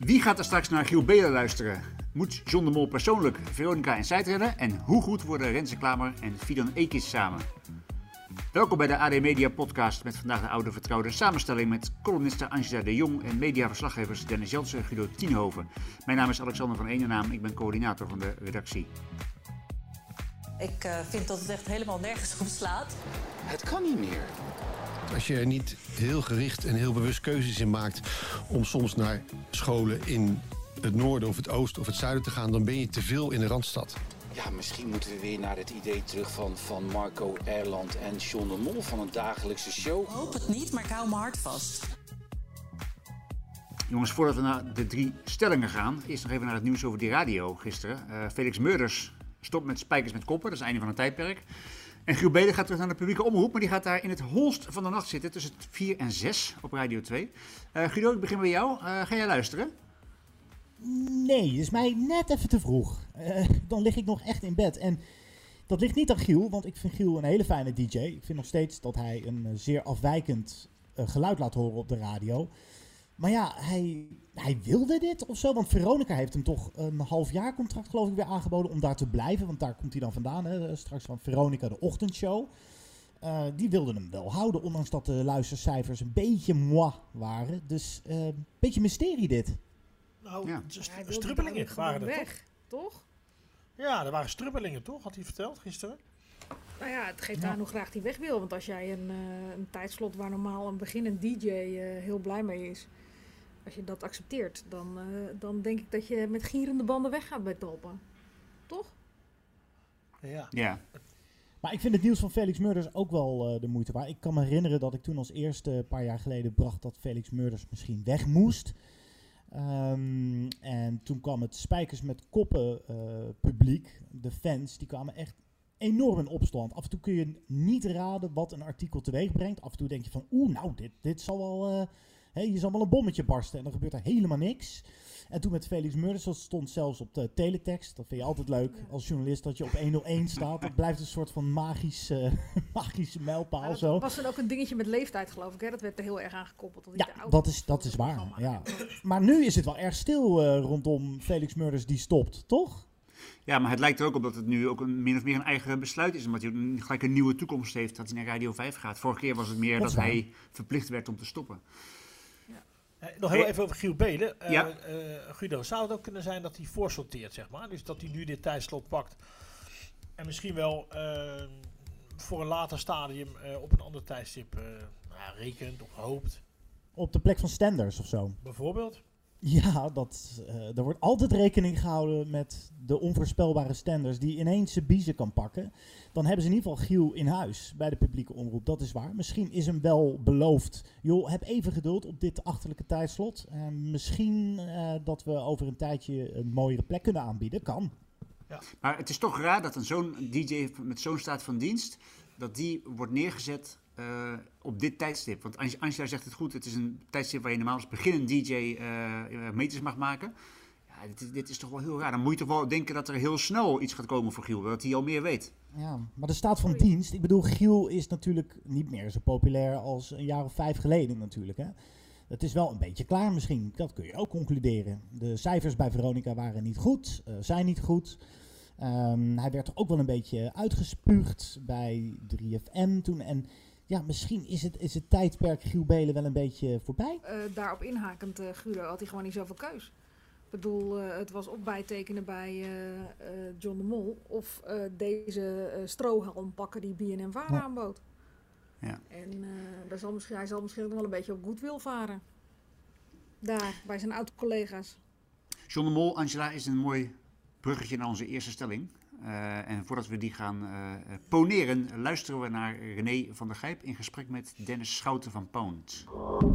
Wie gaat er straks naar Giel Belen luisteren? Moet John de Mol persoonlijk Veronica en Seid redden? En hoe goed worden Renze Klamer en Fidan Ekis samen? Welkom bij de AD Media Podcast met vandaag de oude vertrouwde samenstelling met columniste Angela de Jong en mediaverslaggevers Dennis Jansen en Guido Tienhoven. Mijn naam is Alexander van Eenenaam, ik ben coördinator van de redactie. Ik uh, vind dat het echt helemaal nergens op slaat. Het kan niet meer. Als je er niet heel gericht en heel bewust keuzes in maakt om soms naar scholen in het noorden of het oosten of het zuiden te gaan, dan ben je te veel in de randstad. Ja, misschien moeten we weer naar het idee terug van, van Marco Erland en John de Mol van een dagelijkse show. Ik hoop het niet, maar ik hou mijn hart vast. Jongens, voordat we naar de drie stellingen gaan, eerst nog even naar het nieuws over die radio gisteren. Uh, Felix Meurders stopt met Spijkers met Koppen, dat is het einde van een tijdperk. En Giel Beden gaat terug naar de publieke omroep, maar die gaat daar in het holst van de nacht zitten tussen 4 en 6 op Radio 2. Uh, Guido, ik begin bij jou. Uh, ga jij luisteren? Nee, dat is mij net even te vroeg. Uh, dan lig ik nog echt in bed. En dat ligt niet aan Giel, want ik vind Giel een hele fijne DJ. Ik vind nog steeds dat hij een zeer afwijkend geluid laat horen op de radio. Maar ja, hij, hij wilde dit of zo. Want Veronica heeft hem toch een half jaar contract geloof ik weer aangeboden om daar te blijven. Want daar komt hij dan vandaan. Hè? Straks van Veronica de ochtendshow. Uh, die wilden hem wel houden, ondanks dat de luistercijfers een beetje moi waren. Dus een uh, beetje mysterie dit. Nou, ja. st strubbelingen waren er weg, toch? toch? Ja, er waren strubbelingen toch, had hij verteld gisteren. Nou ja, het geeft aan hoe graag hij weg wil. Want als jij een, uh, een tijdslot waar normaal een beginnend DJ heel blij mee is als je dat accepteert, dan, uh, dan denk ik dat je met gierende banden weggaat bij Talpa. Toch? Ja. ja. Maar ik vind het nieuws van Felix Murders ook wel uh, de moeite waard. Ik kan me herinneren dat ik toen als eerste een paar jaar geleden bracht dat Felix Murders misschien weg moest. Um, en toen kwam het Spijkers met Koppen uh, publiek, de fans, die kwamen echt enorm in opstand. Af en toe kun je niet raden wat een artikel teweeg brengt. Af en toe denk je van, oeh, nou, dit, dit zal wel He, je zal wel een bommetje barsten en dan gebeurt er helemaal niks. En toen met Felix Murders, dat stond zelfs op de teletext. Dat vind je altijd leuk als journalist, dat je op 101 staat. Dat blijft een soort van magisch, uh, magische mijlpaal. dat zo. was dan ook een dingetje met leeftijd, geloof ik. Hè? Dat werd er heel erg aangekoppeld. Dat ja, dat is, dat is waar. Ja. Maar nu is het wel erg stil uh, rondom Felix Murders die stopt, toch? Ja, maar het lijkt er ook op dat het nu ook een, min of meer een eigen besluit is. Omdat hij gelijk een nieuwe toekomst heeft dat hij naar Radio 5 gaat. Vorige keer was het meer dat, dat hij verplicht werd om te stoppen. Uh, nog heel even over Giel Belen. Uh, ja. uh, Guido, zou het ook kunnen zijn dat hij voorsorteert, zeg maar? Dus dat hij nu dit tijdslot pakt en misschien wel voor een later stadium op een ander tijdstip nou, rekent of hoopt? Op de plek van Stenders of zo? Bijvoorbeeld? Ja, dat, uh, er wordt altijd rekening gehouden met de onvoorspelbare stenders die ineens zijn biezen kan pakken. Dan hebben ze in ieder geval Giel in huis bij de publieke omroep, dat is waar. Misschien is hem wel beloofd, joh, heb even geduld op dit achterlijke tijdslot. Misschien uh, dat we over een tijdje een mooiere plek kunnen aanbieden, kan. Ja. Maar het is toch raar dat zo'n DJ met zo'n staat van dienst, dat die wordt neergezet uh, op dit tijdstip. Want Angela zegt het goed, het is een tijdstip waar je normaal als beginnend DJ uh, meters mag maken. Ja, dit, dit, is toch wel heel raar. Dan moet je toch wel denken dat er heel snel iets gaat komen voor Giel, dat hij al meer weet. Ja, maar de staat van dienst, ik bedoel, Giel is natuurlijk niet meer zo populair als een jaar of vijf geleden natuurlijk. Hè? Het is wel een beetje klaar misschien, dat kun je ook concluderen. De cijfers bij Veronica waren niet goed, zijn niet goed. Um, hij werd ook wel een beetje uitgespuugd bij 3FM toen. En ja, misschien is het, is het tijdperk Giel Belen wel een beetje voorbij. Uh, daarop inhakend, uh, Guido, had hij gewoon niet zoveel keus. Ik bedoel, uh, het was of bijtekenen bij John de Mol... of deze strohalm pakken die BNN Vara ja. aanbood. Ja. En daar zal misschien, hij zal misschien ook nog wel een beetje op goodwill varen. Daar, bij zijn oud-collega's. John de Mol, Angela, is een mooi bruggetje naar onze eerste stelling. Uh, en voordat we die gaan uh, poneren, luisteren we naar René van der Gijp in gesprek met Dennis Schouten van Pound.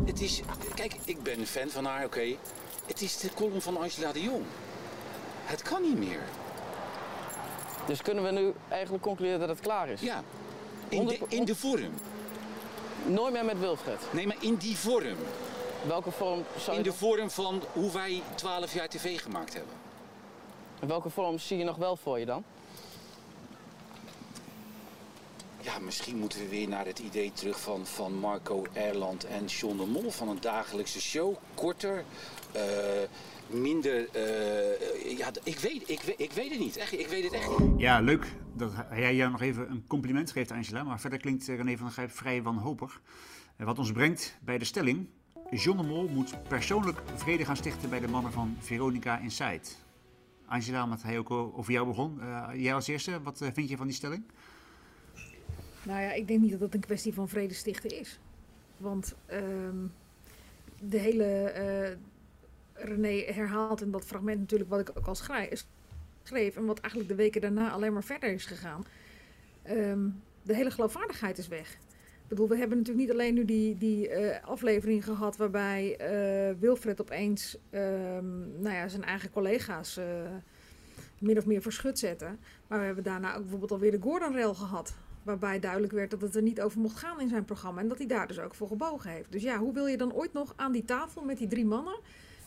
Het is, kijk, ik ben een fan van haar, oké. Okay. Het is de column van Angela de Jong. Het kan niet meer. Dus kunnen we nu eigenlijk concluderen dat het klaar is? Ja, in de, in de vorm. Nooit meer met Wilfred? Nee, maar in die vorm. Welke vorm zou In de vorm van hoe wij 12 jaar tv gemaakt hebben. En welke vorm zie je nog wel voor je dan? Ja, misschien moeten we weer naar het idee terug van, van Marco Erland en John de Mol. Van een dagelijkse show. Korter, uh, minder... Uh, ja, ik weet, ik, ik weet het niet. Echt, ik weet het echt niet. Ja, leuk dat jij jou nog even een compliment geeft, Angela. Maar verder klinkt René van der Grijp vrij wanhopig. Wat ons brengt bij de stelling... John de Mol moet persoonlijk vrede gaan stichten bij de mannen van Veronica Inside. Angela, omdat hij ook over jou begon. Uh, jij als eerste, wat vind je van die stelling? Nou ja, ik denk niet dat het een kwestie van vrede stichten is. Want ehm, de hele. Uh, René herhaalt in dat fragment natuurlijk wat ik ook al schreef. En wat eigenlijk de weken daarna alleen maar verder is gegaan. Ehm, de hele geloofwaardigheid is weg. Ik bedoel, we hebben natuurlijk niet alleen nu die, die uh, aflevering gehad waarbij uh, Wilfred opeens um, nou ja, zijn eigen collega's min of meer verschut zetten. Maar we hebben daarna ook bijvoorbeeld alweer de Gordon-rail gehad. Waarbij duidelijk werd dat het er niet over mocht gaan in zijn programma. En dat hij daar dus ook voor gebogen heeft. Dus ja, hoe wil je dan ooit nog aan die tafel met die drie mannen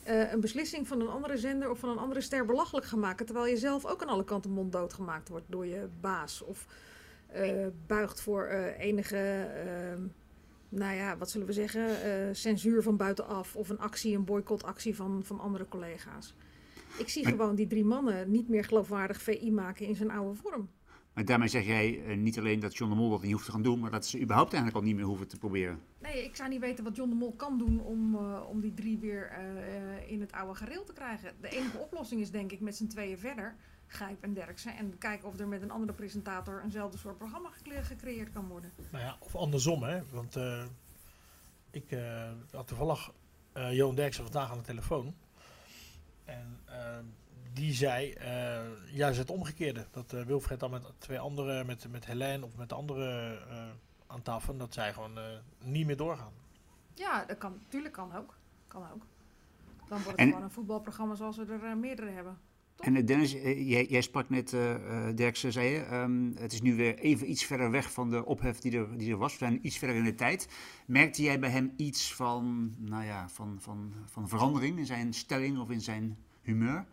uh, een beslissing van een andere zender of van een andere ster belachelijk gaan maken. Terwijl je zelf ook aan alle kanten monddood gemaakt wordt door je baas. Of uh, buigt voor uh, enige, ehm, nou ja, wat zullen we zeggen, censuur van buitenaf. Of een actie, een boycottactie van, van andere collega's. Ik zie gewoon die drie mannen niet meer geloofwaardig VI maken in zijn oude vorm. Maar daarmee zeg jij uh, niet alleen dat John de Mol dat niet hoeft te gaan doen, maar dat ze überhaupt eigenlijk al niet meer hoeven te proberen. Nee, ik zou niet weten wat John de Mol kan doen om, uh, om die drie weer uh, in het oude gereel te krijgen. De enige oplossing is denk ik met z'n tweeën verder, Gijp en Derksen. En kijken of er met een andere presentator eenzelfde soort programma gecre gecreëerd kan worden. Nou ja, of andersom hè. Want ik had toevallig Johan Derksen vandaag aan de telefoon. En die zei uh, juist het omgekeerde. Dat uh, Wilfred dan met twee andere, met, met Helene of met andere uh, aan tafel, dat zij gewoon niet meer doorgaan. Ja, dat kan, natuurlijk kan ook. Kan ook. Dan wordt het en, gewoon een voetbalprogramma zoals we er meerdere hebben. Toch? En Dennis, jij, jij, sprak net, Derksen, zei je, um, het is nu weer even iets verder weg van de ophef die er, die er was. We zijn iets verder in de tijd. Merkte jij bij hem iets van, nou ja, van, van, van verandering in zijn stelling of in zijn humeur?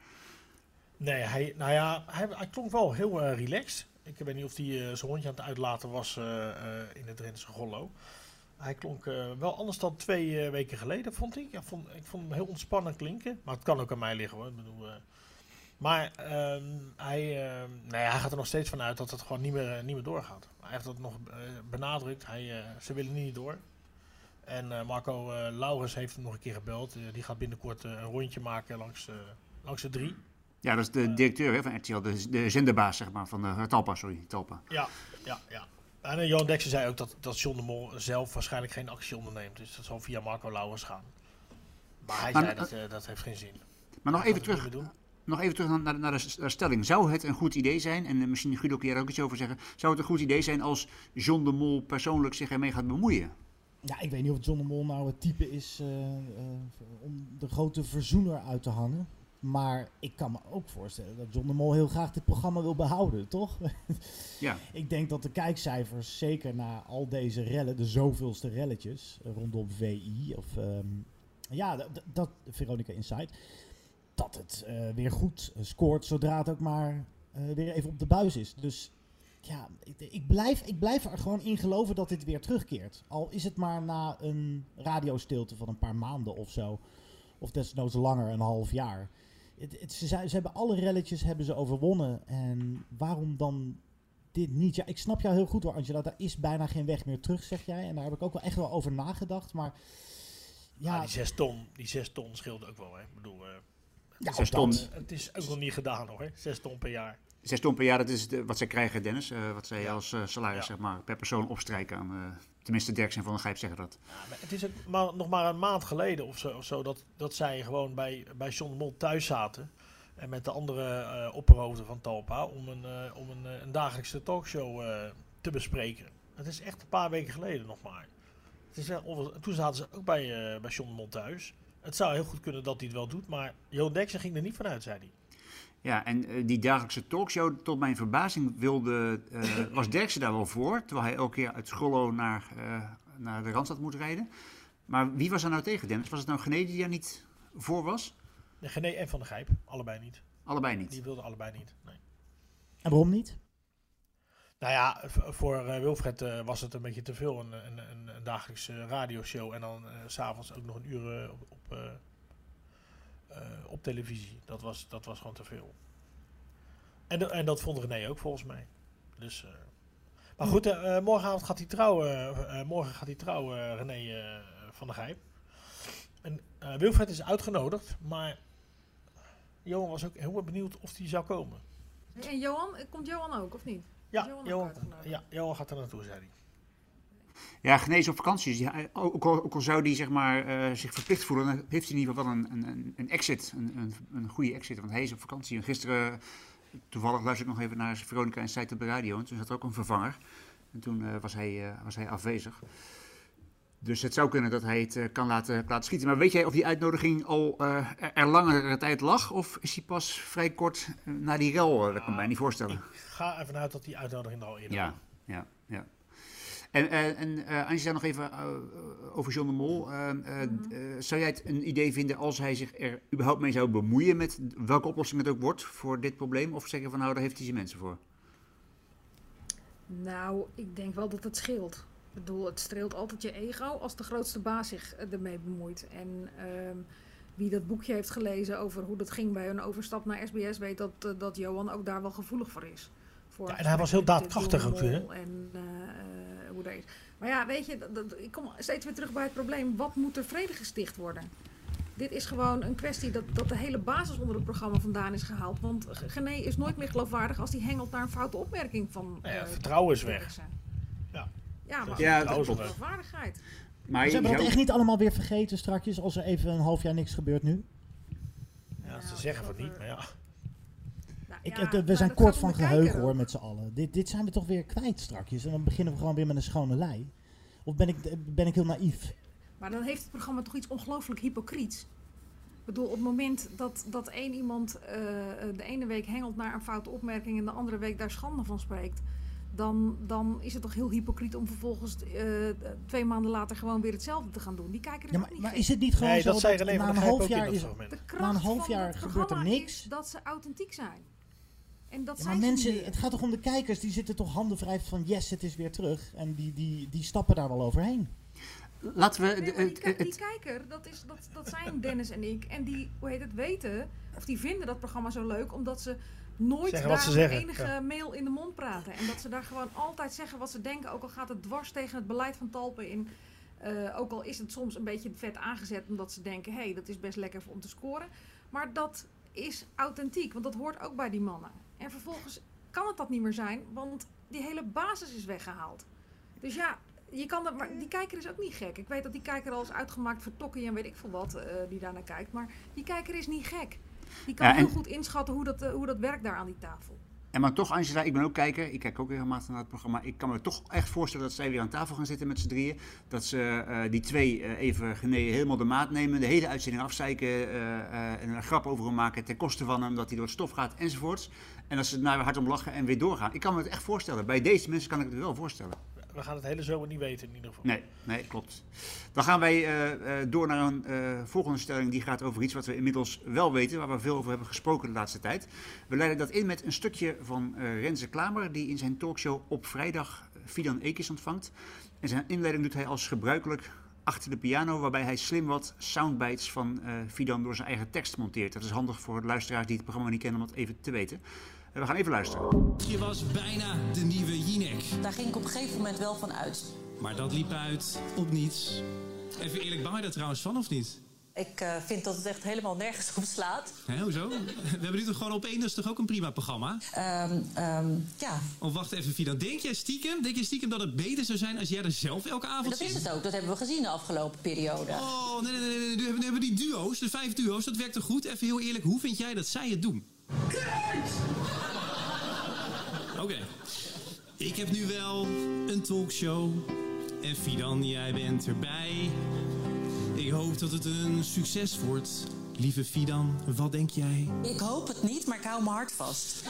Nee, hij, nou ja, hij, klonk wel heel uh, relaxed. Ik weet niet of hij uh, zijn hondje aan het uitlaten was uh, in het Drentse Gollo. Hij klonk wel anders dan twee weken geleden, vond ik. Ja, vond, ik vond hem heel ontspannen klinken. Maar het kan ook aan mij liggen hoor. Maar ehm, hij, ehm, nou ja, hij gaat er nog steeds van uit dat het gewoon niet meer, niet meer doorgaat. Hij heeft dat nog benadrukt. Hij, ze willen niet door. En Marco Laurens heeft hem nog een keer gebeld. die gaat binnenkort een rondje maken langs, langs de drie. Ja, dat is de directeur hè, van RTL, de, de zenderbaas zeg maar, van de, uh, Talpa, sorry, Talpa. Ja, ja, ja. En uh, Johan Dexter zei ook dat, dat John de Mol zelf waarschijnlijk geen actie onderneemt. Dus dat zal via Marco Lauwers gaan. Maar hij maar, zei dat uh, dat heeft geen zin. Maar nog even, terug, nog even terug naar, naar, de, stelling. Zou het een goed idee zijn, en misschien Guido kun je er ook iets over zeggen. Zou het een goed idee zijn als John de Mol persoonlijk zich ermee gaat bemoeien? Ja, ik weet niet of John de Mol nou het type is om de grote verzoener uit te hangen. Maar ik kan me ook voorstellen dat John de Mol heel graag dit programma wil behouden, toch? Ja. ik denk dat de kijkcijfers, zeker na al deze rellen, de zoveelste relletjes rondom VI of um, ja, dat Veronica Inside, dat het uh, weer goed scoort zodra het ook maar uh, weer even op de buis is. Dus ja, ik, ik, blijf, ik blijf er gewoon in geloven dat dit weer terugkeert. Al is het maar na een radiostilte van een paar maanden of zo. Of desnoods langer, een half jaar het, het, ze, ze, hebben alle relletjes hebben ze overwonnen. En waarom dan dit niet? Ja, ik snap jou heel goed hoor, Angela. Daar is bijna geen weg meer terug, zeg jij. En daar heb ik ook wel echt wel over nagedacht. Maar ja, ah, die zes ton, die zes ton scheelt ook wel. Hè. Ik bedoel, uh, ja, zes ton. Het is ook nog niet gedaan hoor. Zes ton per jaar. Zes ton per jaar, dat is de, wat zij krijgen, Dennis. Uh, wat zij ja. als uh, salaris ja. zeg maar, per persoon opstrijken aan. tenminste, Dirks en Van der Gijp zeggen dat. Maar het is maar, nog maar een maand geleden of zo, of zo dat, dat zij gewoon bij, bij John de Mol thuis zaten. En met de andere opperhoofden van Talpa om een, om een, een dagelijkse talkshow te bespreken. Het is echt een paar weken geleden nog maar. Het is, toen zaten ze ook bij, bij John de Mol thuis. Het zou heel goed kunnen dat hij het wel doet, maar Johan Deksen ging er niet vanuit, zei hij. Ja, en uh, die dagelijkse talkshow, tot mijn verbazing, wilde, uh, was Derksen daar wel voor. Terwijl hij elke keer uit Schollo naar, uh, naar de Randstad moet rijden. Maar wie was er nou tegen, Dennis? Was het nou Genee die daar niet voor was? De Gené en Van de Gijp, allebei niet. Allebei niet? Die wilden allebei niet, nee. En waarom niet? Nou ja, voor Wilfred uh, was het een beetje te veel, een, een, een, dagelijkse radioshow. En dan uh, s'avonds ook nog een uur op, op, op, televisie. Dat was, dat was gewoon te veel. En, en dat vond René ook volgens mij. Dus, maar goed, morgenavond gaat hij trouwen. morgen gaat hij trouwen, René van der Gijp. En Wilfred is uitgenodigd, maar Johan was ook heel benieuwd of hij zou komen. En Johan, komt Johan ook of niet? Ja, Johan, ja, Johan gaat er naartoe, zei hij. Ja, genezen op vakantie. Dus ook, al, ook, al, zou hij zeg maar, uh, zich verplicht voelen, dan heeft hij in ieder geval wel een, een, een exit. Een, een, een, goede exit. Want hij is op vakantie. En gisteren, toevallig luisterde ik nog even naar Veronica en Site op de radio. En toen zat er ook een vervanger. En toen uh, was, hij, uh, was hij afwezig. Dus het zou kunnen dat hij het uh, kan laten, laten schieten. Maar weet jij of die uitnodiging al uh, er langere tijd lag? Of is hij pas vrij kort na die rel? dat kan ik mij niet voorstellen. Ik ga even uit dat die uitnodiging al eerder Ja, ja, En, en Angela, nog even over John de Mol. Mm -hmm. zou jij het een idee vinden als hij zich er überhaupt mee zou bemoeien met welke oplossing het ook wordt voor dit probleem? Of zeggen van nou, daar heeft hij zijn mensen voor? Nou, ik denk wel dat het scheelt. Ik bedoel, het streelt altijd je ego als de grootste baas zich ermee bemoeit. En um, wie dat boekje heeft gelezen over hoe dat ging bij een overstap naar SBS, weet dat, uh, dat Johan ook daar wel gevoelig voor is. Voor ja, en hij was heel daadkrachtig ook weer. En uh, uh, hoe dat is. Maar ja, weet je, dat, dat, ik kom steeds weer terug bij het probleem: wat moet er vrede gesticht worden? Dit is gewoon een kwestie dat, dat de hele basis onder het programma vandaan is gehaald. Want Gené is nooit meer geloofwaardig als hij hengelt naar een foute opmerking van. Ja, vertrouwen is weg. Ja. Ja, maar ja, dat is vaardigheid. Maar ze hebben dat echt niet allemaal weer vergeten strakjes als er even een half jaar niks gebeurt nu? Ja, ze zeggen van niet, maar ja. Nou, ik, ja, we zijn kort van geheugen hoor met z'n allen. Dit, dit zijn we toch weer kwijt strakjes. En dan beginnen we gewoon weer met een schone lei. Of ben ik, ben ik heel naïef? Maar dan heeft het programma toch iets ongelooflijk hypocriets. Ik bedoel, op het moment dat, dat één iemand uh, de ene week hengelt naar een foute opmerking en de andere week daar schande van spreekt dan, dan is het toch heel hypocriet om vervolgens uh, twee maanden later gewoon weer hetzelfde te gaan doen. Die kijken er ja, maar, niet maar is het niet gewoon nee, zo dat, dat na een half jaar is de na een half jaar gebeurt er niks? dat ze authentiek zijn. En dat ja, zijn maar mensen, het gaat toch om de kijkers, die zitten toch handen vrij van yes, het is weer terug. En die, die, die stappen daar wel overheen. Laten we. Nee, die, die, die, kijker, dat, is, dat, dat zijn Dennis en ik. En die, hoe heet het, weten, of die vinden dat programma zo leuk, omdat ze nooit daar de enige ja. mail in de mond praten. En dat ze daar gewoon altijd zeggen wat ze denken, ook al gaat het dwars tegen het beleid van Talpen in. Uh, ook al is het soms een beetje vet aangezet, omdat ze denken, hé, hey, dat is best lekker om te scoren. Maar dat is authentiek, want dat hoort ook bij die mannen. En vervolgens kan het dat niet meer zijn, want die hele basis is weggehaald. Dus ja, je kan dat, maar die kijker is ook niet gek. Ik weet dat die kijker al is uitgemaakt voor Tokkie en weet ik veel wat, uh, die daarnaar kijkt. Maar die kijker is niet gek. Die kan ja, heel goed inschatten hoe dat, uh, hoe dat werkt daar aan die tafel. En maar toch, Angela, ik ben ook kijker. Ik kijk ook regelmatig naar het programma. Ik kan me toch echt voorstellen dat zij weer aan tafel gaan zitten met z'n drieën. Dat ze uh, die twee uh, even genee helemaal de maat nemen. De hele uitzending afzeiken. Uh, en een grap over hem maken ten koste van hem. Dat hij door het stof gaat enzovoorts. En dat ze daar hard om lachen en weer doorgaan. Ik kan me het echt voorstellen. Bij deze mensen kan ik het wel voorstellen we gaan het hele zomer niet weten in ieder geval. Nee, nee klopt. Dan gaan wij uh, uh, door naar een uh, volgende stelling. Die gaat over iets wat we inmiddels wel weten. Waar we veel over hebben gesproken de laatste tijd. We leiden dat in met een stukje van Renze Klamer. Die in zijn talkshow op vrijdag Fidan Ekis ontvangt. En zijn inleiding doet hij als gebruikelijk achter de piano. Waarbij hij slim wat soundbites van Fidan door zijn eigen tekst monteert. Dat is handig voor luisteraars die het programma niet kennen om dat even te weten. We gaan even luisteren. Je was bijna de nieuwe Jinek. Daar ging ik op een gegeven moment wel van uit. Maar dat liep uit op niets. Even eerlijk, bang je daar trouwens van of niet? Ik uh, vind dat het echt helemaal nergens op slaat. Hé, hoezo? We hebben nu toch gewoon op één, dat is toch ook een prima programma? Um, um, ja. Of wacht even, Vida. Denk jij stiekem, denk jij stiekem dat het beter zou zijn als jij er zelf elke avond Dat zit? is het ook, dat hebben we gezien de afgelopen periode. Oh, nee, nee, nee. nee. Nu, hebben, nu hebben die duo's, de vijf duo's, dat werkt toch goed? Even heel eerlijk, hoe vind jij dat zij het doen? Oké. Okay. Ik heb nu wel een talkshow. En Fidan, jij bent erbij. Ik hoop dat het een succes wordt. Lieve Fidan, wat denk jij? Ik hoop het niet, maar ik hou mijn hart vast.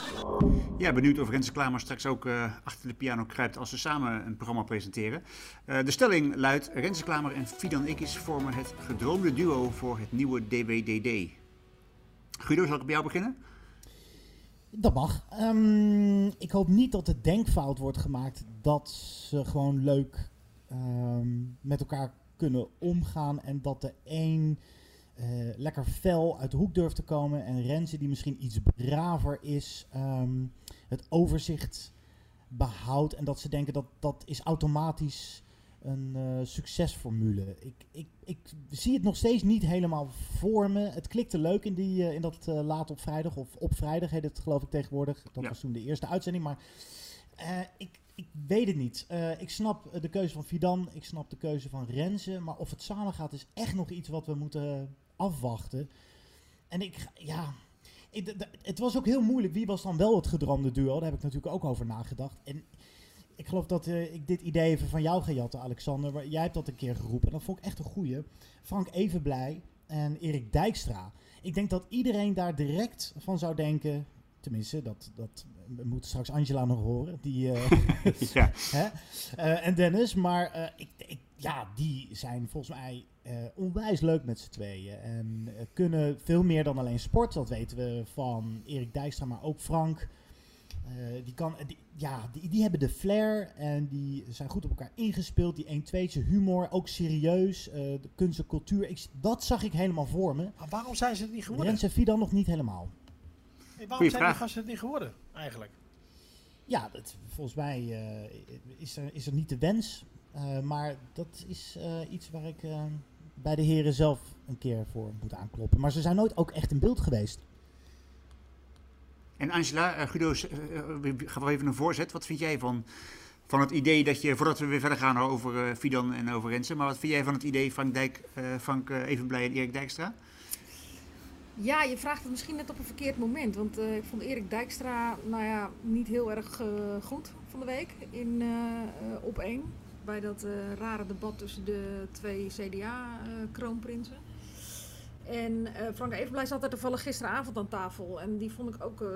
Ja, benieuwd of Renze Klamer straks ook uh, achter de piano kruipt als ze samen een programma presenteren. Uh, de stelling luidt: Renze Klamer en Fidan Ikis vormen het gedroomde duo voor het nieuwe DWDD. Guido, zal ik bij jou beginnen? Dat mag. Ehm, ik hoop niet dat de denkfout wordt gemaakt dat ze gewoon leuk ehm, met elkaar kunnen omgaan en dat de een uh, lekker fel uit de hoek durft te komen en Renze die misschien iets braver is, ehm, het overzicht behoudt en dat ze denken dat dat is automatisch een uh, succesformule. Ik, ik, ik zie het nog steeds niet helemaal voor me. Het klikte leuk in, die, uh, in dat uh, laat op vrijdag, of op vrijdag heet het geloof ik tegenwoordig. Dat ja. was toen de eerste uitzending, maar ik, ik weet het niet. ik snap de keuze van Fidan, ik snap de keuze van Renze, maar of het samen gaat is echt nog iets wat we moeten afwachten. En ik, ja, het was ook heel moeilijk. Wie was dan wel het gedroomde duo? Daar heb ik natuurlijk ook over nagedacht. En ik geloof dat ik dit idee even van jou ga jatten, Alexander. Jij hebt dat een keer geroepen. En dat vond ik echt een goeie. Frank Evenblij en Erik Dijkstra. Ik denk dat iedereen daar direct van zou denken. Tenminste, dat, dat we moeten straks Angela nog horen. Die, uh, ja. hè? Uh, en Dennis. Maar ik, ik, ja, die zijn volgens mij onwijs leuk met z'n tweeën. En kunnen veel meer dan alleen sport. Dat weten we van Erik Dijkstra, maar ook Frank. Uh, die, kan, die, ja, die, die hebben de flair en die zijn goed op elkaar ingespeeld. Die 1 2 humor, ook serieus. Uh, de kunst en cultuur, ik, dat zag ik helemaal voor me. Maar waarom zijn ze het niet geworden? Rens en Fidan nog niet helemaal. Hey, waarom zijn die gasten het niet geworden, eigenlijk? Ja, dat, volgens mij uh, is, er, is er niet de wens. maar dat is iets waar ik bij de heren zelf een keer voor moet aankloppen. Maar ze zijn nooit ook echt in beeld geweest. En Angela, uh, Guido, uh, gaf wel even een voorzet. Wat vind jij van, van het idee dat je, voordat we weer verder gaan over uh, Fidan en over Rensen, maar wat vind jij van het idee Frank, Dijk, Frank Evenblij en Erik Dijkstra? Ja, je vraagt het misschien net op een verkeerd moment. Want ik vond Erik Dijkstra nou ja, niet heel erg goed van de week in op één. Bij dat rare debat tussen de twee CDA-kroonprinsen. En Frank Evenblij zat er toevallig gisteravond aan tafel. En die vond ik ook, uh,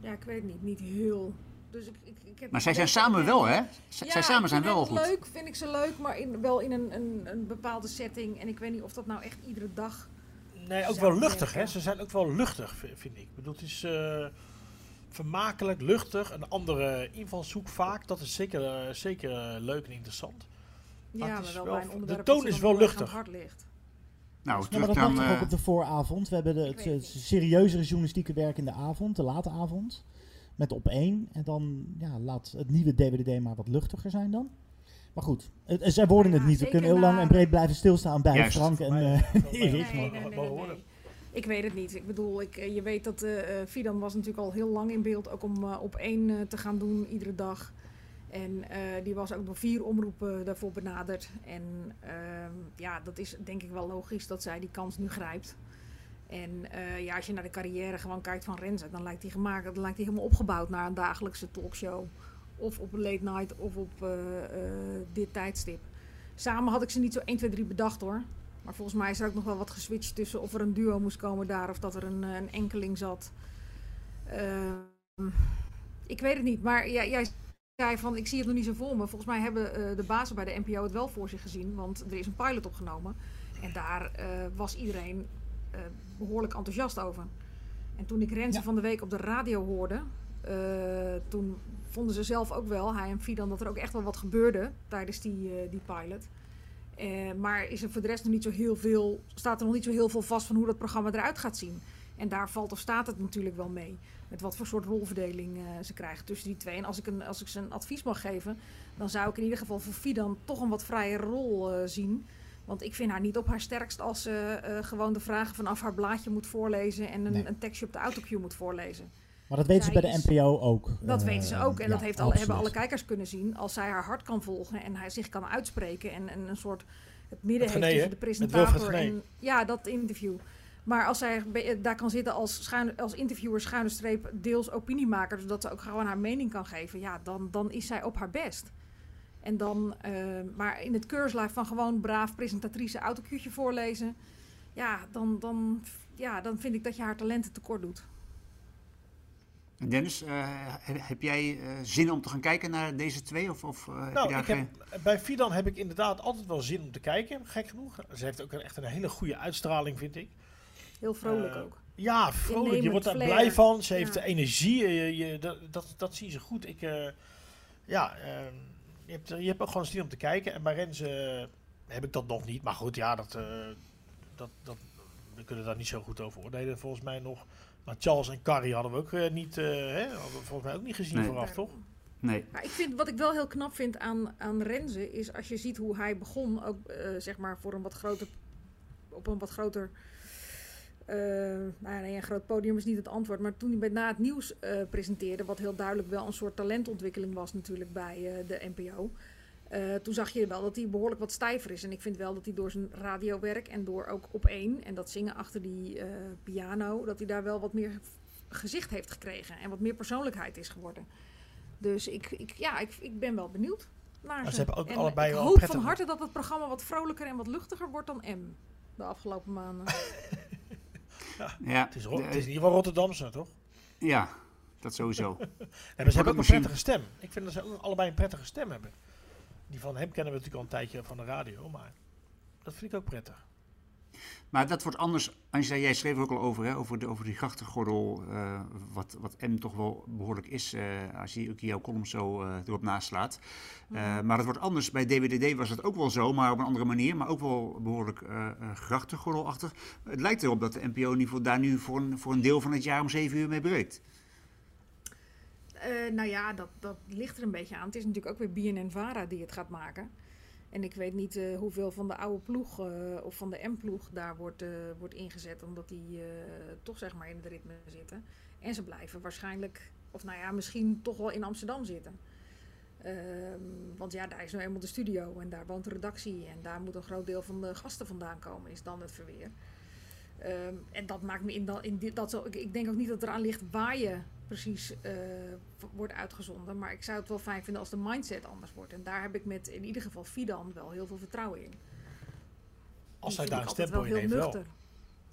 ja, ik weet het niet, niet heel... Dus ik, ik, ik heb maar zij zijn samen wel, hè? Z ja, zij samen zijn wel goed. leuk, vind ik ze leuk, maar in, wel in een, een, een bepaalde setting. En ik weet niet of dat nou echt iedere dag... Nee, ook wel luchtig, hè? Ze zijn ook wel luchtig, vind ik. Ik bedoel, het is uh, vermakelijk, luchtig. Een andere invalshoek vaak. Dat is zeker, zeker leuk en interessant. Ja, maar wel, wel bij een onderwerp de toon is wel luchtig. hart ligt. Nou, ja, maar dat dan, ook op de vooravond. We hebben de, het, het serieuzere journalistieke werk in de avond, de late avond. Met op één. En dan ja, laat het nieuwe DWDD maar wat luchtiger zijn dan. Maar goed, het, zij worden het niet. We kunnen heel lang en breed blijven stilstaan bij Juist. Frank en uh, Erik. Nee, nee, nee, ik weet het niet. Ik bedoel, ik, je weet dat uh, Fidan was natuurlijk al heel lang in beeld. Ook om uh, op één uh, te gaan doen iedere dag. En uh, die was ook door vier omroepen daarvoor benaderd. En uh, ja, dat is denk ik wel logisch dat zij die kans nu grijpt. En uh, ja, als je naar de carrière gewoon kijkt van Renze, dan lijkt hij gemaakt, dan lijkt hij helemaal opgebouwd naar een dagelijkse talkshow. Of op een late night of op dit tijdstip. Samen had ik ze niet zo 1, 2, 3 bedacht hoor. Maar volgens mij is er ook nog wel wat geswitcht tussen of er een duo moest komen daar of dat er een, een enkeling zat. Ehm, ik weet het niet, maar ja, jij zei van ik zie het nog niet zo voor me. Volgens mij hebben de bazen bij de NPO het wel voor zich gezien, want er is een pilot opgenomen. En daar was iedereen behoorlijk enthousiast over. En toen ik Renze ja. van de week op de radio hoorde, toen vonden ze zelf ook wel, hij en Fidan, dat er ook echt wel wat gebeurde tijdens die, die pilot. maar is er voor de rest nog niet zo heel veel, staat er nog niet zo heel veel vast van hoe dat programma eruit gaat zien. En daar valt of staat het natuurlijk wel mee. Met wat voor soort rolverdeling ze krijgen tussen die twee. En als ik, een, als ik ze een advies mag geven, dan zou ik in ieder geval voor Fidan toch een wat vrije rol zien. Want ik vind haar niet op haar sterkst als ze gewoon de vragen vanaf haar blaadje moet voorlezen en een, nee. een tekstje op de autocue moet voorlezen. Maar dat weten zij ze bij de NPO ook. Dat weten ze ook. En ja, dat heeft al, hebben alle kijkers kunnen zien. Als zij haar hart kan volgen en hij zich kan uitspreken. En, en een soort het midden het heeft genee, tussen de presentator en ja, dat interview. Maar als zij daar kan zitten als, schuine, als interviewer, schuine streep, deels opiniemaker, zodat ze ook gewoon haar mening kan geven, ja, dan, dan is zij op haar best. En dan, uh, maar in het keurslijf van gewoon braaf presentatrice autocuutje voorlezen, ja dan, dan, ja, dan vind ik dat je haar talenten tekort doet. Dennis, uh, heb jij uh, zin om te gaan kijken naar deze twee? Of, of, uh, nou, heb geen... heb, bij Fidan heb ik inderdaad altijd wel zin om te kijken, gek genoeg. Ze heeft ook echt een hele goede uitstraling, vind ik. Heel vrolijk ook. Ja, vrolijk. Je wordt daar blij van. Ze heeft de energie. Je, je, dat, dat, dat zie je goed. Ik, ja, ehm, je, hebt, je hebt ook gewoon stil om te kijken. En bij Renze heb ik dat nog niet. Maar goed, ja, dat, dat, dat, we kunnen daar niet zo goed over oordelen. Volgens mij nog. Maar Charles en Carrie hadden we ook niet, hè, volgens mij ook niet gezien vooraf, toch? Nee. Maar ik vind, wat ik wel heel knap vind aan, aan Renze, is als je ziet hoe hij begon, ook uh, zeg maar voor een wat groter, op een wat groter, uh, nou nee, een groot podium is niet het antwoord, maar toen hij bij na het nieuws uh, presenteerde, wat heel duidelijk wel een soort talentontwikkeling was natuurlijk bij de NPO. Toen zag je wel dat hij behoorlijk wat stijver is. En ik vind wel dat hij door zijn radiowerk en door ook op één en dat zingen achter die piano, dat hij daar wel wat meer gezicht heeft gekregen en wat meer persoonlijkheid is geworden. Dus ik, ik, ja, ik, ik ben wel benieuwd naar ze. ze hebben ook en allebei ik wel hoop van harte dat het programma wat vrolijker en wat luchtiger wordt dan M. De afgelopen maanden. ja, ja, Het, is, het is in ieder geval Rotterdamse, toch? Ja, dat sowieso. en ze hebben ook een prettige stem. Ik vind dat ze ook allebei een prettige stem hebben. Die van hem kennen we natuurlijk al een tijdje van de radio, maar dat vind ik ook prettig. Maar dat wordt anders. Angela, jij schreef er ook al over, hè, over, de, over die grachtengordel. Uh, wat, wat M toch wel behoorlijk is. Uh, als je ook jouw column zo uh, erop naslaat. Mm. Maar het wordt anders. Bij DWDD was het ook wel zo, maar op een andere manier. Maar ook wel behoorlijk grachtengordelachtig. Het lijkt erop dat de NPO in ieder geval daar nu voor een, voor een deel van het jaar om zeven uur mee breekt. Nou ja, dat, dat ligt er een beetje aan. Het is natuurlijk ook weer BNN-Vara die het gaat maken. En ik weet niet uh, hoeveel van de oude ploeg uh, of van de M-ploeg daar wordt, wordt ingezet, omdat die toch zeg maar in het ritme zitten. En ze blijven waarschijnlijk, of nou ja, misschien toch wel in Amsterdam zitten. Ehm, want ja, daar is nou eenmaal de studio en daar woont de redactie en daar moet een groot deel van de gasten vandaan komen, is dan het verweer. Um, en dat maakt me in, dat, in dat zo, ik, ik denk ook niet dat eraan ligt waar je precies uh, wordt uitgezonden. Maar ik zou het wel fijn vinden als de mindset anders wordt. En daar heb ik met in ieder geval Fidan wel heel veel vertrouwen in. Als hij daar een stempel in heeft wel.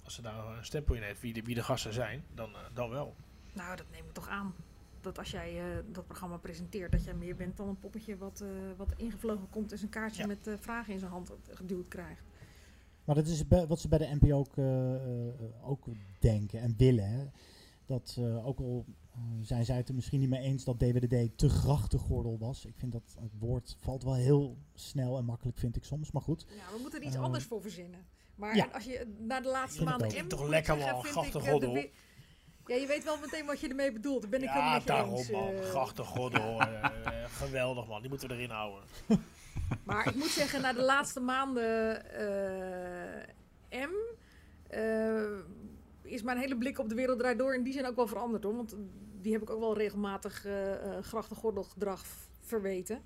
Als ze daar een stempel in heeft wie de, wie de gasten zijn, dan, uh, dan wel. Nou, dat neem ik toch aan. Dat als jij uh, dat programma presenteert, dat jij meer bent dan een poppetje wat, wat ingevlogen komt en zijn kaartje ja. met vragen in zijn hand geduwd krijgt. Maar dat is wat ze bij de NPO ook, ook denken en willen. Hè? Dat ook al uh, zijn zij het er misschien niet mee eens dat DWDD te grachtengordel was. Ik vind dat het woord valt wel heel snel en makkelijk, vind ik soms. Maar goed. Ja, we moeten er iets uh, anders voor verzinnen. Maar ja. als je naar de laatste maanden... Ik toch lekker wel grachtengordel. Ja, je weet wel meteen wat je ermee bedoelt. Daar ben ik ja, daarom eens. man. Uh, grachtengordel. geweldig man. Die moeten we erin houden. maar ik moet zeggen, na de laatste maanden M is mijn hele blik op de wereld draait door in die zin ook wel veranderd hoor. Want die heb ik ook wel regelmatig uh, uh, grachtengordelgedrag verweten.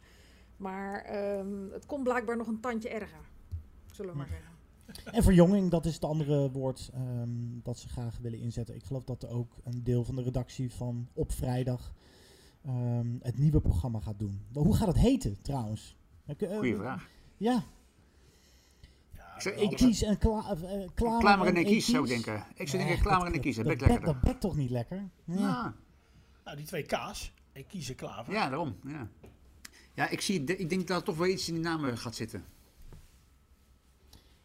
Maar um, het komt blijkbaar nog een tandje erger, zullen we maar zeggen. En verjonging, dat is het andere woord um, dat ze graag willen inzetten. Ik geloof dat er ook een deel van de redactie van op vrijdag um, het nieuwe programma gaat doen. Maar hoe gaat het heten trouwens? Goeie vraag. Ja, ik kies en kla uh, klamer en, kies, zou ik denken. Ik zou denken klamer en kies, dat bekt. Dat bekt toch niet lekker? Ja. ja. Nou, die twee K's. En kiezen klaver. Ja, daarom. Ja, ja ik, zie, ik denk dat er toch wel iets in die namen gaat zitten.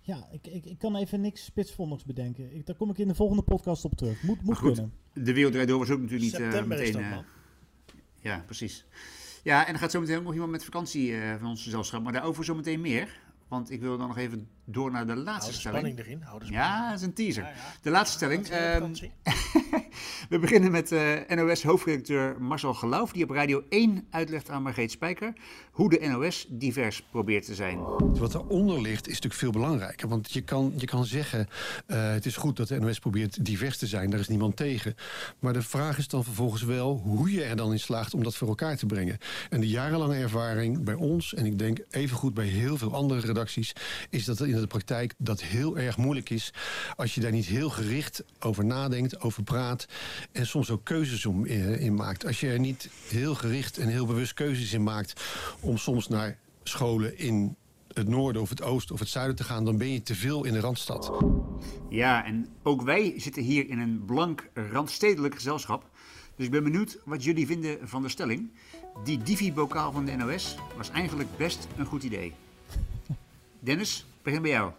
Ja, ik, ik, ik kan even niks spitsvondigs bedenken. Ik, daar kom ik in de volgende podcast op terug. Moet, moet goed, kunnen. De Wereld Door was ook natuurlijk niet uh, meteen... Dan, uh, ja, precies. Ja, en er gaat zo meteen ook nog iemand met vakantie uh, van ons gezelschap. Maar daarover zo meteen meer. Want ik wil dan nog even door naar de laatste de stelling. spanning erin. Hou de ja, dat is een teaser. Ja, ja. De laatste stelling. We beginnen met uh, NOS-hoofdredacteur Marcel Geloof, die op Radio 1 uitlegt aan Margreet Spijker hoe de NOS divers probeert te zijn. Wat eronder ligt is natuurlijk veel belangrijker. Want je kan, je kan zeggen, uh, het is goed dat de NOS probeert divers te zijn, daar is niemand tegen. Maar de vraag is dan vervolgens wel hoe je er dan in slaagt om dat voor elkaar te brengen. En de jarenlange ervaring bij ons, en ik denk evengoed bij heel veel andere redacties, is dat in de praktijk dat heel erg moeilijk is als je daar niet heel gericht over nadenkt, over praat en soms ook keuzes om, in, in maakt. Als je er niet heel gericht en heel bewust keuzes in maakt om soms naar scholen in het noorden of het oosten of het zuiden te gaan, dan ben je te veel in de Randstad. Ja, en ook wij zitten hier in een blank randstedelijk gezelschap. Dus ik ben benieuwd wat jullie vinden van de stelling. Die Divi-bokaal van de NOS was eigenlijk best een goed idee. Dennis, begin bij jou.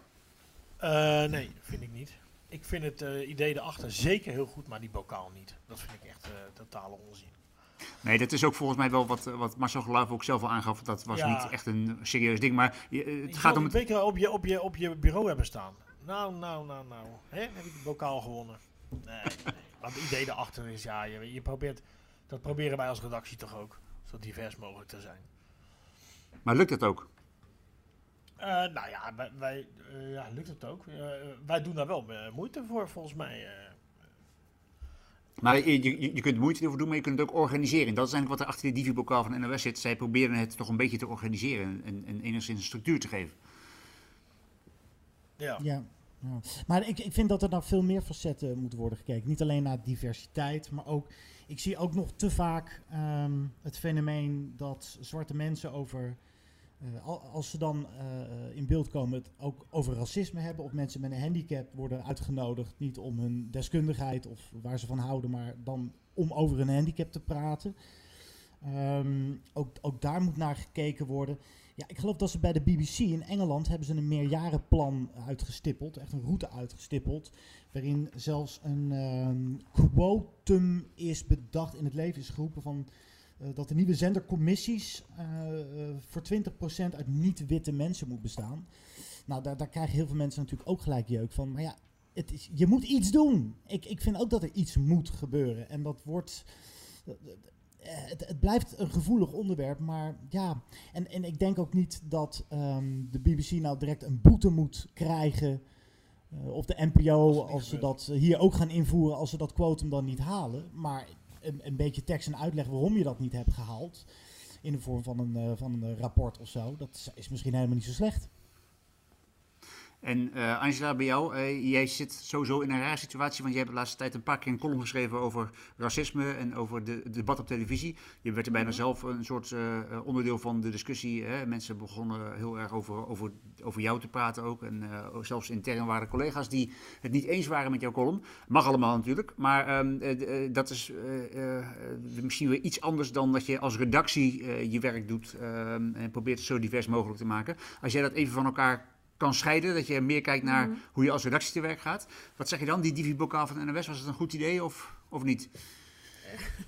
Uh, nee, vind ik niet. Ik vind het uh, idee erachter zeker heel goed, maar die bokaal niet. Dat vind ik echt uh, totale onzin. Nee, dat is ook volgens mij wel wat, wat Marcel Geluif ook zelf al aangaf. Dat was niet echt een serieus ding. Maar je, het gaat om... Het... twee keer op je, op, je, op je bureau hebben staan. Nou, nou, nou, nou. Hè? Heb ik de bokaal gewonnen? Nee, nee. Want het idee erachter is, ja, je, je probeert... Dat proberen wij als redactie toch ook. Zo divers mogelijk te zijn. Maar lukt het ook? Uh, nou ja, wij, wij uh, ja, lukt het ook. Uh, wij doen daar wel moeite voor, volgens mij. Maar je, je, je kunt moeite ervoor doen, maar je kunt het ook organiseren. Dat is eigenlijk wat er achter die Divi-bokaal van NOS zit. Zij proberen het toch een beetje te organiseren en, en enigszins een structuur te geven. Ja. ja. ja. Maar ik, ik vind dat er naar veel meer facetten moet worden gekeken. Niet alleen naar diversiteit, maar ook... Ik zie ook nog te vaak um, het fenomeen dat zwarte mensen over uh, als ze dan uh, in beeld komen, het ook over racisme hebben, of mensen met een handicap worden uitgenodigd, niet om hun deskundigheid of waar ze van houden, maar dan om over hun handicap te praten. Um, ook, ook daar moet naar gekeken worden. Ja, ik geloof dat ze bij de BBC in Engeland hebben ze een meerjarenplan uitgestippeld, echt een route uitgestippeld, waarin zelfs een um, quotum is bedacht, in het leven is geroepen van dat de nieuwe zendercommissies uh, uh, voor 20% uit niet-witte mensen moet bestaan. Nou, daar, daar krijgen heel veel mensen natuurlijk ook gelijk jeuk van. Maar ja, het is, je moet iets doen. Ik, ik vind ook dat er iets moet gebeuren. En dat wordt. Het, het, blijft een gevoelig onderwerp, maar ja. En, en ik denk ook niet dat um, de BBC nou direct een boete moet krijgen. Uh, of de NPO, als, als ze dat hier ook gaan invoeren, als ze dat quotum dan niet halen. Maar een, een beetje tekst en uitleg waarom je dat niet hebt gehaald. In de vorm van een, uh, van een rapport of zo. Dat is misschien helemaal niet zo slecht. En uh, Angela, bij jou, uh, jij zit sowieso in een rare situatie, want je hebt de laatste tijd een paar keer een column geschreven over racisme en over de, het debat op televisie. Je werd er bijna mhm. zelf een soort uh, onderdeel van de discussie. Hè? Mensen begonnen heel erg over, over, over jou te praten ook. En zelfs intern waren collega's die het niet eens waren met jouw column. Mag allemaal natuurlijk, maar ehm, dat is misschien weer iets anders dan dat je als redactie je werk doet ehm, en probeert het zo divers mogelijk te maken. Als jij dat even van elkaar kan scheiden. Dat je meer kijkt naar mhm. hoe je als redactie te werk gaat. Wat zeg je dan? Die Divi-bokaal van NOS, was het een goed idee of, of niet?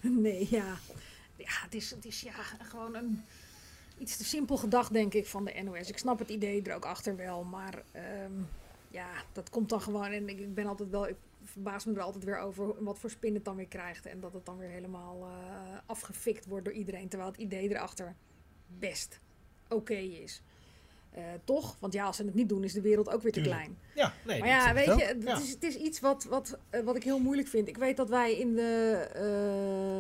Uh, nee, ja. Ja, het is, het is ja, gewoon een iets te simpel gedacht, denk ik, van de NOS. Ik snap het idee er ook achter wel, maar um, ja, dat komt dan gewoon. En ik, ik ben altijd wel, ik verbaas me er altijd weer over wat voor spin het dan weer krijgt. En dat het dan weer helemaal uh, afgefikt wordt door iedereen. Terwijl het idee erachter best oké okay is. Uh, toch? Want ja, als ze het niet doen, is de wereld ook weer te klein. Ja, nee. Maar ja, weet je, het, is, het is iets wat, wat, uh, wat ik heel moeilijk vind. Ik weet dat wij in de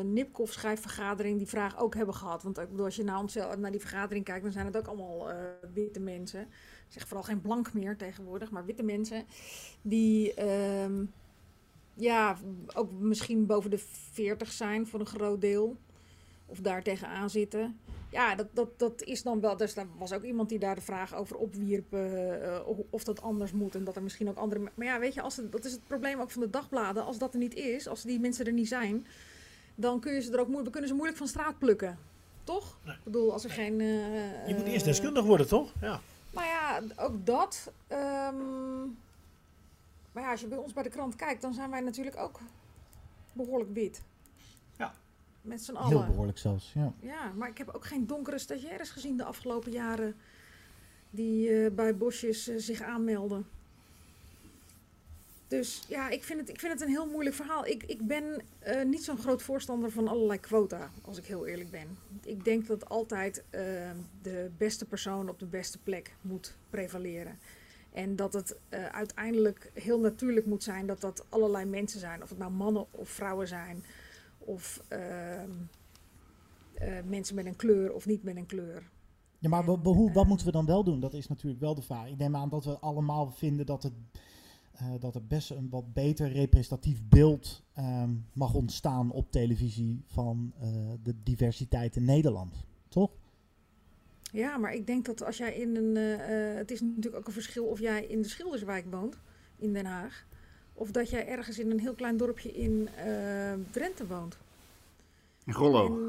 uh, Nipkoff schrijfvergadering die vraag ook hebben gehad. Want ik bedoel, als je naar, ons, naar die vergadering kijkt, dan zijn het ook allemaal witte mensen. Ik zeg vooral geen blank meer tegenwoordig, maar witte mensen. Die ehm, ja, ook misschien boven de 40 zijn voor een groot deel. Of daar tegenaan zitten ja, dat, dat, dat is dan wel. Dus er was ook iemand die daar de vraag over opwierp. Uh, of dat anders moet. En dat er misschien ook andere. Maar ja, weet je, als het, dat is het probleem ook van de dagbladen. Als dat er niet is, als die mensen er niet zijn. dan kun je ze er ook moeilijk, kunnen ze moeilijk van straat plukken. Toch? Ik bedoel, als er geen. Uh, je moet eerst deskundig worden, toch? Ja. Maar ja, ook dat. Um, maar ja, als je bij ons bij de krant kijkt, dan zijn wij natuurlijk ook behoorlijk wit. Met z'n allen. Heel behoorlijk zelfs, ja. Ja, maar ik heb ook geen donkere stagiaires gezien de afgelopen jaren die uh, bij Bosjes uh, zich aanmelden. Dus ja, ik vind het, ik vind het een heel moeilijk verhaal. Ik, ik ben uh, niet zo'n groot voorstander van allerlei quota, als ik heel eerlijk ben. Ik denk dat altijd de beste persoon op de beste plek moet prevaleren. En dat het uiteindelijk heel natuurlijk moet zijn dat dat allerlei mensen zijn. Of het nou mannen of vrouwen zijn of uh, uh, mensen met een kleur of niet met een kleur. Ja, maar en, hoe, wat moeten we dan wel doen? Dat is natuurlijk wel de vraag. Ik neem aan dat we allemaal vinden dat, het, uh, dat er best een wat beter representatief beeld um, mag ontstaan op televisie van de diversiteit in Nederland. Toch? Ja, maar ik denk dat als jij in een. Uh, het is natuurlijk ook een verschil of jij in de Schilderswijk woont, in Den Haag. Of dat jij ergens in een heel klein dorpje in uh, Drenthe woont. In Grollo?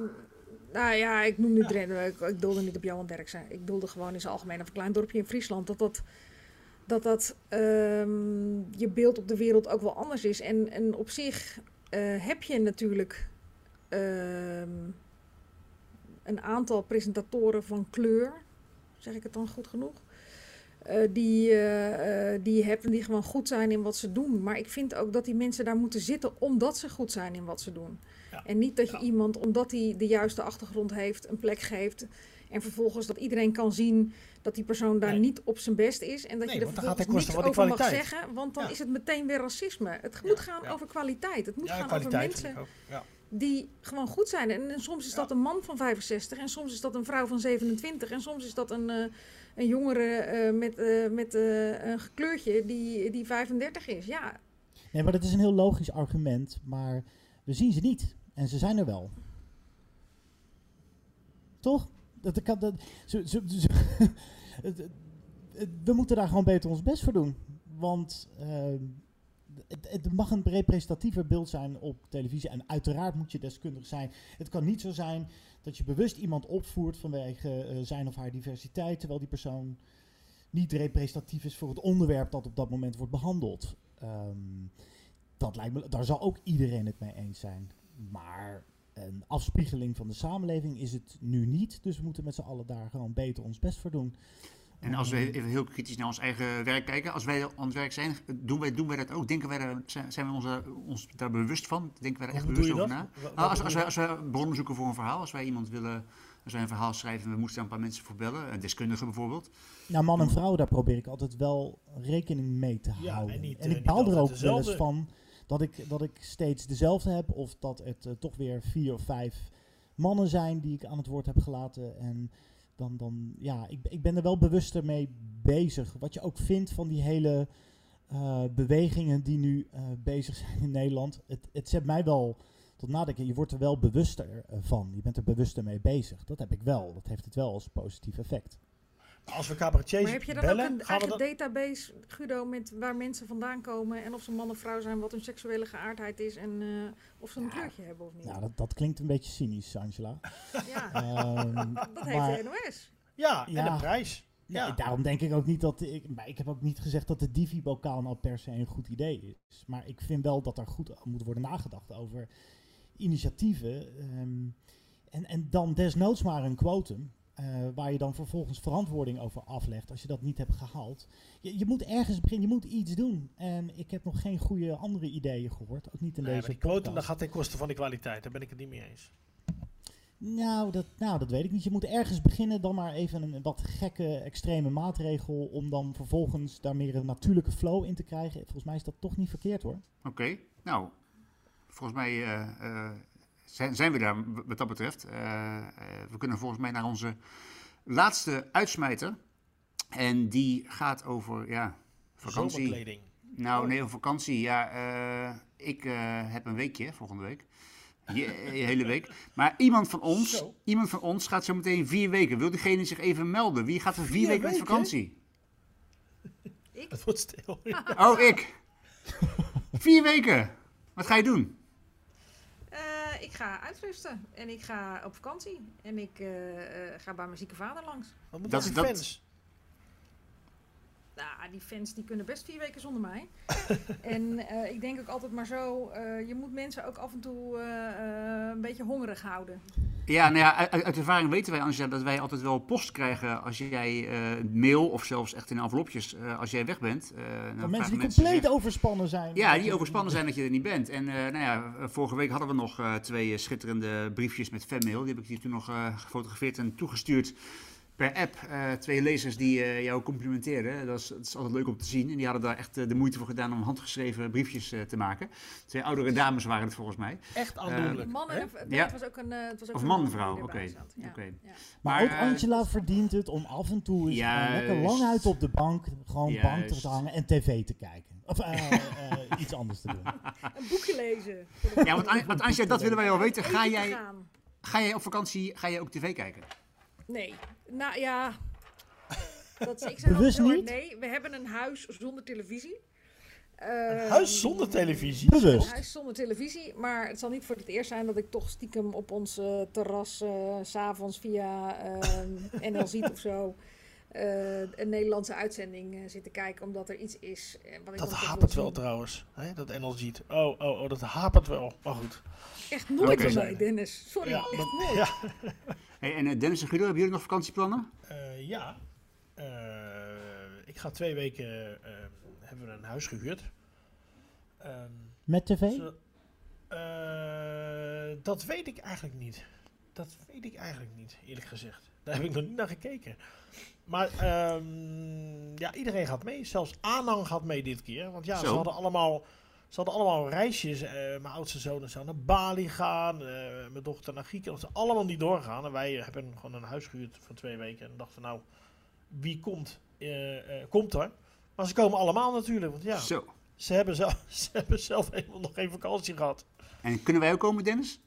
nou ja, ik noem nu Drenthe. Ik, ik doelde niet op Johan Derksen. Ik doelde gewoon in zijn algemeen een klein dorpje in Friesland. Dat dat dat dat ehm, je beeld op de wereld ook wel anders is. En, en op zich eh, heb je natuurlijk ehm, een aantal presentatoren van kleur, zeg ik het dan goed genoeg? Uh, die, uh, die je hebt en die gewoon goed zijn in wat ze doen. Maar ik vind ook dat die mensen daar moeten zitten omdat ze goed zijn in wat ze doen. Ja. En niet dat je ja. iemand, omdat hij de juiste achtergrond heeft, een plek geeft. En vervolgens dat iedereen kan zien dat die persoon daar nee. niet op zijn best is. En dat nee, je er vervolgens niks over mag zeggen. Want dan ja. is het meteen weer racisme. Het moet gaan over kwaliteit. Het moet gaan over mensen die gewoon goed zijn. En, en soms is dat een man van 65. En soms is dat een vrouw van 27. En soms is dat een, uh, een jongere uh, met, uh, met een kleurtje die, die 35 is. Ja. Nee, maar dat is een heel logisch argument. Maar we zien ze niet. En ze zijn er wel. Toch? Dat, dat, dat, zo, zo, zo, we moeten daar gewoon beter ons best voor doen. Want uh, het, mag een representatiever beeld zijn op televisie. En uiteraard moet je deskundig zijn. Het kan niet zo zijn dat je bewust iemand opvoert vanwege uh, zijn of haar diversiteit. Terwijl die persoon niet representatief is voor het onderwerp dat op dat moment wordt behandeld. Um, dat lijkt me, daar zal ook iedereen het mee eens zijn. Maar een afspiegeling van de samenleving is het nu niet. Dus we moeten met z'n allen daar gewoon beter ons best voor doen. En als we even heel kritisch naar ons eigen werk kijken, als wij aan het werk zijn, doen wij, doen wij dat ook? Denken wij daar, zijn we onze, ons daar bewust van? Denken wij er echt bewust over na? Nou, als, als, wij, als wij bronnen zoeken voor een verhaal, als wij iemand willen, als wij een verhaal schrijven en we moesten daar een paar mensen voor bellen, een deskundige bijvoorbeeld. Nou, man en vrouw, daar probeer ik altijd wel rekening mee te ja, houden. En, niet, en ik baal er ook wel eens van dat ik, dat ik steeds dezelfde heb. Of dat het uh, toch weer vier of vijf mannen zijn die ik aan het woord heb gelaten. En dan, dan ja, ik, ik ben er wel bewuster mee bezig. Wat je ook vindt van die hele uh, bewegingen die nu uh, bezig zijn in Nederland. Het, het zet mij wel tot nadenken. Je wordt er wel bewuster van. Je bent er bewuster mee bezig. Dat heb ik wel. Dat heeft het wel als positief effect. Als we cabaretiers Maar heb je dan bellen, ook een eigen dan... database, Guido, met waar mensen vandaan komen en of ze man of vrouw zijn, wat hun seksuele geaardheid is en uh, of ze een ja, kleurtje hebben of niet? Nou, dat, dat klinkt een beetje cynisch, Angela. ja, um, dat heeft maar, de NOS. Ja, ja, en de prijs. Ja. ja. daarom denk ik ook niet dat ik. Maar ik heb ook niet gezegd dat de Divi-bokaal nou per se een goed idee is. Maar ik vind wel dat er goed moet worden nagedacht over initiatieven. Um, en, en dan desnoods maar een quotum. Uh, waar je dan vervolgens verantwoording over aflegt als je dat niet hebt gehaald. Je, je, moet ergens beginnen, je moet iets doen. En ik heb nog geen goede andere ideeën gehoord, ook niet in nee, deze maar die quotum dat gaat ten koste van de kwaliteit, daar ben ik het niet mee eens. Nou dat, nou, dat weet ik niet. Je moet ergens beginnen, dan maar even een wat gekke, extreme maatregel... om dan vervolgens daar meer een natuurlijke flow in te krijgen. Volgens mij is dat toch niet verkeerd, hoor. Oké, okay. nou, volgens mij... Uh, uh zijn, zijn we daar wat dat betreft. Uh, uh, we kunnen volgens mij naar onze laatste uitsmijter. En die gaat over ja, vakantie. Zomerkleding. Nou, nee, over vakantie. Ja, uh, ik heb een weekje volgende week. Je, je hele week. Maar iemand van ons, zo. iemand van ons gaat zo meteen vier weken. Wil diegene zich even melden? Wie gaat er vier, vier weken met vakantie? Ik? Het wordt stil. Oh, ik. vier weken. Wat ga je doen? Ik ga uitrusten en ik ga op vakantie en ik uh, uh, ga bij mijn zieke vader langs. Wat moet dat, dat... fans? Nou, die fans die kunnen best vier weken zonder mij. en ik denk ook altijd maar zo, je moet mensen ook af en toe een beetje hongerig houden. Ja, nou ja, uit, uit ervaring weten wij, Angela, dat wij altijd wel post krijgen als jij mail of zelfs echt in envelopjes als jij weg bent. Van mensen die mensen compleet zich, overspannen zijn. Ja, die overspannen zijn dat je er niet bent. En nou ja, vorige week hadden we nog uh, twee schitterende briefjes met fanmail. Die heb ik hier toen nog uh, gefotografeerd en toegestuurd per app. Uh, twee lezers die jou complimenteerden. Dat is, dat is, altijd leuk om te zien. En die hadden daar echt de moeite voor gedaan om handgeschreven briefjes te maken. Twee oudere dames waren het volgens mij. Echt aandoenlijk. Mannen, en, nee, ja. het was ook een, het was ook of man en vrouw, oké. Okay. Ja. Okay. Ja. Maar, maar, ook Angela verdient het om af en toe eens lekker lang uit op de bank, gewoon Juist. bank te hangen en tv te kijken. Of uh, uh, iets anders te doen. Een boekje lezen. Ja, want, want Angela, dat willen wij wel weten. Ga jij, ga jij op vakantie, ga jij ook tv kijken? Nee. Nou ja. Dat, ik zeg Bewust niet? Nee, we hebben een huis zonder televisie. Uh, een huis zonder televisie? Bewust. Een huis zonder televisie. Maar het zal niet voor het eerst zijn dat ik toch stiekem op ons uh, terras uh, s'avonds via NL Ziet of zo eh, een Nederlandse uitzending uh, zitten kijken omdat er iets is. Uh, wat ik dat hapert wel trouwens, hè? dat NLG. Oh, oh, oh, dat hapert wel. Maar goed. Echt nooit okay. van mij, Dennis. Sorry, ja, echt nooit. Ja. hey, en Dennis en Guido, hebben jullie nog vakantieplannen? ja. ik ga twee weken, hebben we een huis gehuurd. Um, Met tv? Zo, dat weet ik eigenlijk niet. Dat weet ik eigenlijk niet, eerlijk gezegd. Daar heb ik nog niet naar gekeken. Maar um, ja, iedereen gaat mee. Zelfs Anang gaat mee dit keer. Want ja, ze hadden allemaal, ze hadden allemaal reisjes. Uh, mijn oudste zoon zou naar Bali gaan. Uh, mijn dochter naar Griekenland. Ze allemaal niet doorgaan. En wij hebben gewoon een huis gehuurd voor twee weken. En dachten nou, wie komt, uh, komt er? Maar ze komen allemaal natuurlijk. Want ja, Zo. Ze, hebben zelf, ze hebben zelf helemaal nog geen vakantie gehad. En kunnen wij ook komen, Dennis?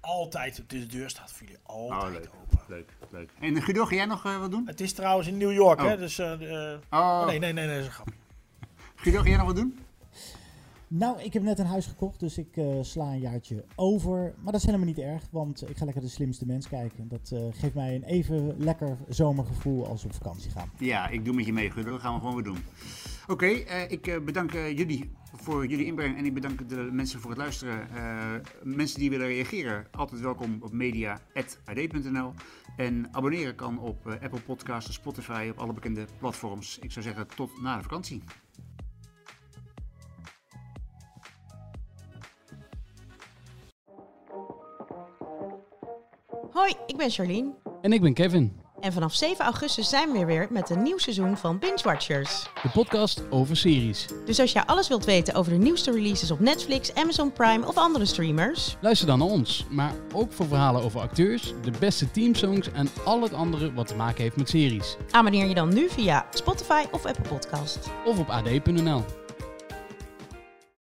Altijd, de deur staat voor jullie altijd oh, open. Leuk, leuk. En Guido, ga jij nog uh, wat doen? Het is trouwens in New York, oh. hè? Dus, uh, uh, oh. Nee, nee, nee, nee, dat is een grap. Guido, ga jij nog wat doen? Nou, ik heb net een huis gekocht, dus ik uh, sla een jaartje over. Maar dat is helemaal niet erg, want ik ga lekker de slimste mens kijken. Dat uh, geeft mij een even lekker zomergevoel als we op vakantie gaan. Ja, ik doe met je mee, Guido. Dat gaan we gewoon weer doen. Oké, okay, uh, ik bedank jullie voor jullie inbreng en ik bedank de mensen voor het luisteren. mensen die willen reageren, altijd welkom op media.ad.nl. En abonneren kan op Apple Podcasts, Spotify, op alle bekende platforms. Ik zou zeggen, tot na de vakantie. Hoi, ik ben Charlene. En ik ben Kevin. En vanaf 7 augustus zijn we weer met een nieuw seizoen van Binge Watchers. De podcast over series. Dus als jij alles wilt weten over de nieuwste releases op Netflix, Amazon Prime of andere streamers... Luister dan naar ons, maar ook voor verhalen over acteurs, de beste teamsongs en al het andere wat te maken heeft met series. Abonneer je dan nu via Spotify of Apple Podcast. Of op ad.nl.